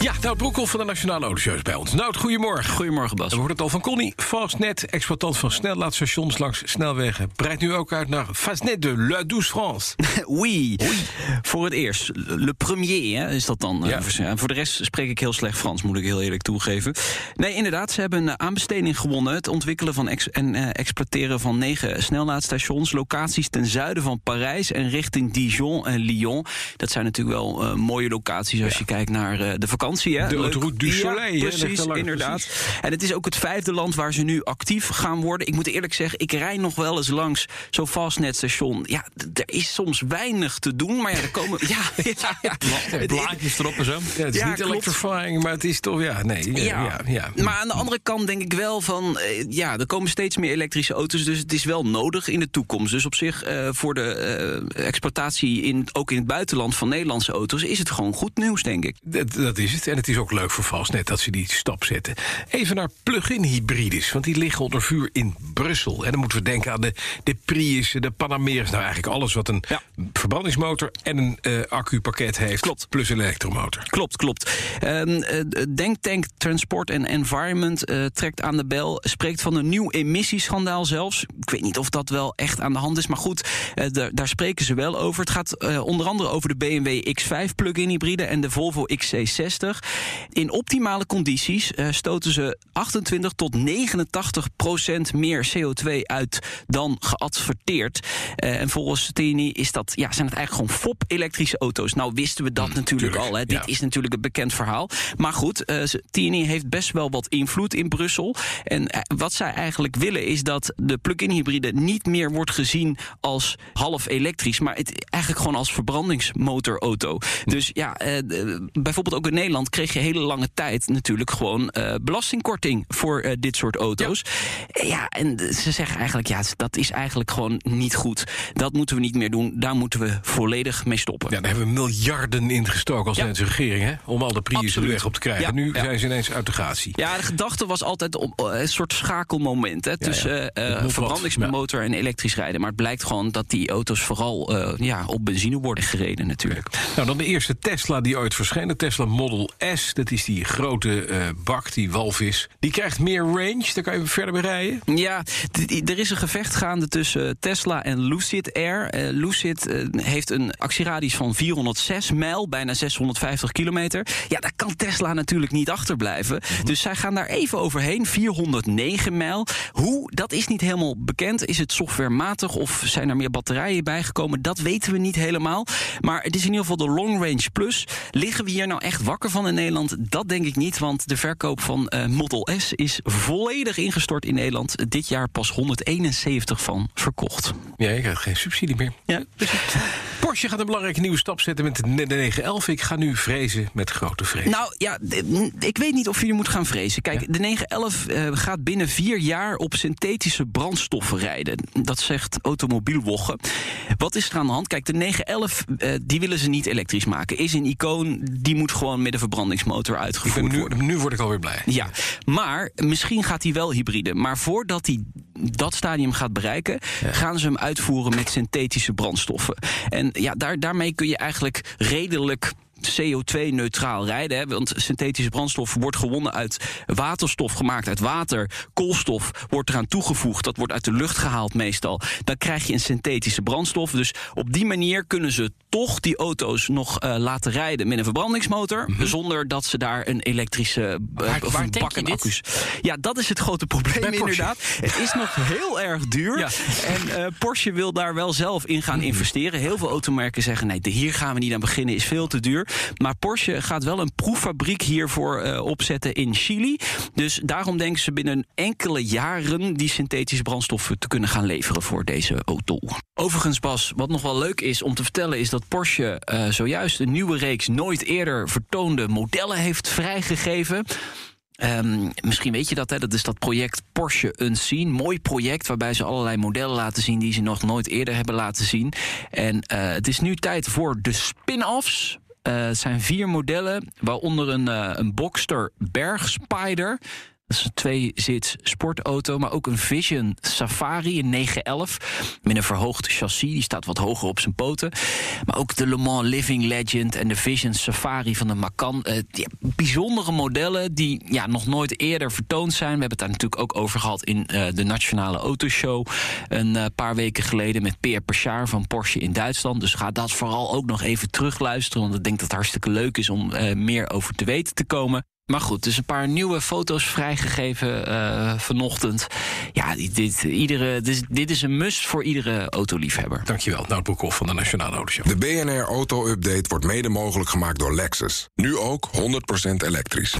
Ja, Nout Broekhoff van de Nationale Autoshow is bij ons. Nout, goedemorgen. Goedemorgen, Bas. We hoort het al van Connie. Fastnet, exploitant van snelladstations langs snelwegen... breidt nu ook uit naar Fastnet de La Douce France. Oui. Voor het eerst. Le premier hè, is dat dan. Ja. Eh, Voor de rest spreek ik heel slecht Frans, moet ik heel eerlijk toegeven. Nee, inderdaad, ze hebben een aanbesteding gewonnen. Het ontwikkelen van ex- en eh, exploiteren van negen snelladstations. Locaties ten zuiden van Parijs en richting Dijon en Lyon. Dat zijn natuurlijk wel eh, mooie locaties als je kijkt naar eh, de vakantie. Hè? De autoroute du Soleil, Ja, precies, er inderdaad. En het is ook het vijfde land waar ze nu actief gaan worden. Ik moet eerlijk zeggen, ik rij nog wel eens langs zo'n fastnetstation. Ja, er is soms weinig te doen, maar ja, er komen... Ja, ja, ja. Blaadjes erop en zo. Ja, het is niet klopt. electrifying, maar het is toch... Ja, nee. Ja, ja. Maar aan de andere kant denk ik wel van... eh, ja, er komen steeds meer elektrische auto's... dus het is wel nodig in de toekomst. Dus op zich eh, voor de eh, exploitatie in, ook in het buitenland van Nederlandse auto's... is het gewoon goed nieuws, denk ik. Dat, dat is het. En het is ook leuk voor Fastnet dat ze die stap zetten. Even naar plug-in hybrides, want die liggen onder vuur in Brussel. En dan moeten we denken aan de, de Prius, de Panameras. Nou, eigenlijk alles wat een Ja. verbrandingsmotor en een eh, accupakket heeft. Klopt. Plus een elektromotor. Klopt, klopt. Ehm, eh, Denktank Transport and Environment eh, trekt aan de bel. Spreekt van een nieuw emissieschandaal zelfs. Ik weet niet of dat wel echt aan de hand is. Maar goed, daar- spreken ze wel over. Het gaat onder andere over de BMW X5 plug-in hybride en de Volvo XC60. In optimale condities eh, stoten ze 28 tot 89 procent meer CO2 uit dan geadverteerd. Eh, en volgens TNI is dat, ja, zijn het eigenlijk gewoon fop-elektrische auto's. Nou wisten we dat natuurlijk tuurlijk, al. Hè. Dit is natuurlijk een bekend verhaal. Maar goed, eh, ze- TNI heeft best wel wat invloed in Brussel. En eh, wat zij eigenlijk willen is dat de plug-in hybride niet meer wordt gezien als half elektrisch, maar het eigenlijk gewoon als verbrandingsmotorauto. Dus ja, eh, bijvoorbeeld ook in Nederland kreeg je hele lange tijd natuurlijk gewoon eh, belastingkorting voor eh, dit soort auto's. Ja, en ze zeggen eigenlijk, ja, dat is eigenlijk gewoon niet goed. Dat moeten we niet meer doen. Daar moeten we volledig mee stoppen. Ja, daar hebben we miljarden in gestoken als Ja. Nederlandse regering... Hè, om al de Absoluut. weg op te krijgen. Ja, Nu zijn ze ineens uit de gratie. Ja, de gedachte was altijd op, eh, een soort schakelmoment hè, tussen verbrandingsmotor en elektrisch rijden. Maar het blijkt gewoon dat die auto's vooral ja, op benzine worden gereden natuurlijk. Nou, dan de eerste Tesla die ooit verscheen. De Tesla Model S. Dat is die grote eh, bak, die walvis. Die krijgt meer range. Daar kan je verder mee rijden. Ja, er is een gevecht gaande tussen Tesla en Lucid Air. Eh, Lucid eh, heeft een actieradius van 406 mijl, bijna 650 kilometer. Ja, daar kan Tesla natuurlijk niet achterblijven. Dus zij gaan daar even overheen, 409 mijl. Hoe, dat is niet helemaal bekend. Is het softwarematig of zijn er meer batterijen bijgekomen? Dat weten we niet helemaal. Maar het is in ieder geval de Long Range Plus. Liggen we hier nou echt wakker van in Nederland? Dat denk ik niet, want de verkoop van eh, Model S is volledig ingestort in Nederland. Dit jaar pas 171 van verkocht. Ja, je krijgt geen subsidie meer. Ja, Porsche gaat een belangrijke nieuwe stap zetten met de 911. Ik ga nu vrezen met grote vrees. Nou ja, ik weet niet of je moet gaan vrezen. Kijk, de 911 eh, gaat binnen vier jaar op synthetische brandstoffen rijden. Dat zegt Automobielwogge. Wat is er aan de hand? Kijk, de 911 eh, die willen ze niet elektrisch maken. Is een icoon, die moet gewoon met een verbrandingsmotor uitgevoerd nu, worden. nu word ik alweer blij. Ja, maar misschien gaat hij wel hybride. Maar voordat hij dat stadium gaat bereiken, gaan ze hem uitvoeren met synthetische brandstoffen. En ja, daar, daarmee kun je eigenlijk redelijk. CO2-neutraal rijden. Hè? Want synthetische brandstof wordt gewonnen uit waterstof, gemaakt uit water. Koolstof wordt eraan toegevoegd. Dat wordt uit de lucht gehaald meestal. Dan krijg je een synthetische brandstof. Dus op die manier kunnen ze toch die auto's nog eh, laten rijden met een verbrandingsmotor. Zonder dat ze daar een elektrische eh, Waar- of een bak en dit? accu's. Ja, dat is het grote probleem inderdaad. Het is nog heel erg duur. Ja. En eh, Porsche wil daar wel zelf in gaan investeren. Heel veel automerken zeggen: nee, hier gaan we niet aan beginnen, is veel te duur. Maar Porsche gaat wel een proeffabriek hiervoor eh, opzetten in Chili. Dus daarom denken ze binnen enkele jaren die synthetische brandstoffen te kunnen gaan leveren voor deze auto. Overigens, Bas, wat nog wel leuk is om te vertellen, is dat Porsche eh, zojuist een nieuwe reeks nooit eerder vertoonde modellen heeft vrijgegeven. Ehm, misschien weet je dat, hè? dat is dat project Porsche Unseen. Mooi project waarbij ze allerlei modellen laten zien die ze nog nooit eerder hebben laten zien. En uh, het is nu tijd voor de spin-offs. Uh, het zijn vier modellen, waaronder een, uh, een Boxster Bergspider. Dat is een twee-zits sportauto, maar ook een Vision Safari, een 911. Met een verhoogd chassis, die staat wat hoger op zijn poten. Maar ook de Le Mans Living Legend en de Vision Safari van de Macan. Ja, bijzondere modellen die ja, nog nooit eerder vertoond zijn. We hebben het daar natuurlijk ook over gehad in uh, de Nationale Autoshow. Een uh, paar weken geleden met Peer Perchard van Porsche in Duitsland. Dus ga dat vooral ook nog even terugluisteren. Want ik denk dat het hartstikke leuk is om meer over te weten te komen. Maar goed, dus een paar nieuwe foto's vrijgegeven uh, vanochtend. Ja, dit, iedere, dit, dit, is een must voor iedere autoliefhebber. Dankjewel, Nout Broekhoff van de Nationale Autoshow. De BNR Auto Update wordt mede mogelijk gemaakt door Lexus. Nu ook 100% elektrisch.